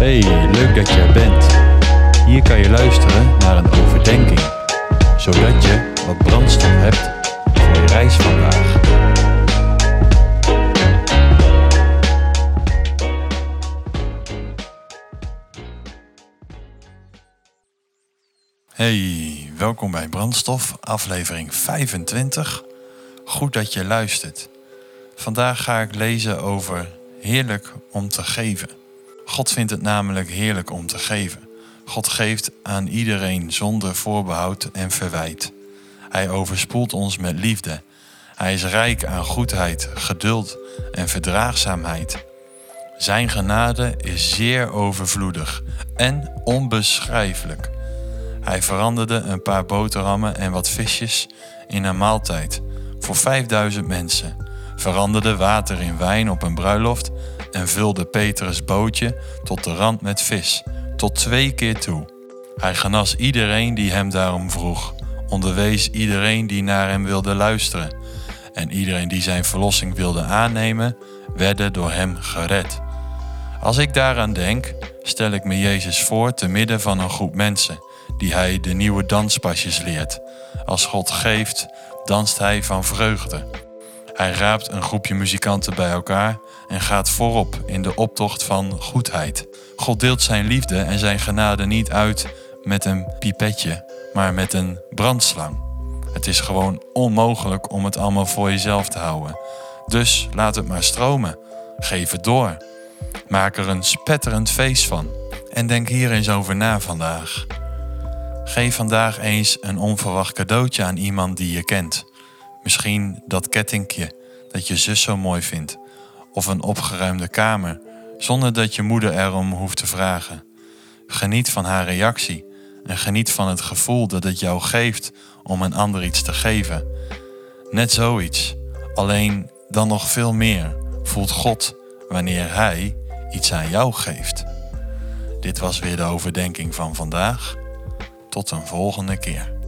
Hey, leuk dat je er bent. Hier kan je luisteren naar een overdenking, zodat je wat brandstof hebt voor je reis vandaag. Hey, welkom bij Brandstof, aflevering 25. Goed dat je luistert. Vandaag ga ik lezen over heerlijk om te geven. God vindt het namelijk heerlijk om te geven. God geeft aan iedereen zonder voorbehoud en verwijt. Hij overspoelt ons met liefde. Hij is rijk aan goedheid, geduld en verdraagzaamheid. Zijn genade is zeer overvloedig en onbeschrijfelijk. Hij veranderde een paar boterhammen en wat visjes in een maaltijd voor 5000 mensen, veranderde water in wijn op een bruiloft en vulde Petrus bootje tot de rand met vis, tot twee keer toe. Hij genas iedereen die hem daarom vroeg, onderwees iedereen die naar hem wilde luisteren, en iedereen die zijn verlossing wilde aannemen, werden door hem gered. Als ik daaraan denk, stel ik me Jezus voor te midden van een groep mensen, die hij de nieuwe danspasjes leert. Als God geeft, danst hij van vreugde. Hij raapt een groepje muzikanten bij elkaar en gaat voorop in de optocht van goedheid. God deelt zijn liefde en zijn genade niet uit met een pipetje, maar met een brandslang. Het is gewoon onmogelijk om het allemaal voor jezelf te houden. Dus laat het maar stromen. Geef het door. Maak er een spetterend feest van. En denk hier eens over na vandaag. Geef vandaag eens een onverwacht cadeautje aan iemand die je kent. Misschien dat kettinkje dat je zus zo mooi vindt, of een opgeruimde kamer, zonder dat je moeder erom hoeft te vragen. Geniet van haar reactie en geniet van het gevoel dat het jou geeft om een ander iets te geven. Net zoiets, alleen dan nog veel meer voelt God wanneer Hij iets aan jou geeft. Dit was weer de overdenking van vandaag. Tot een volgende keer.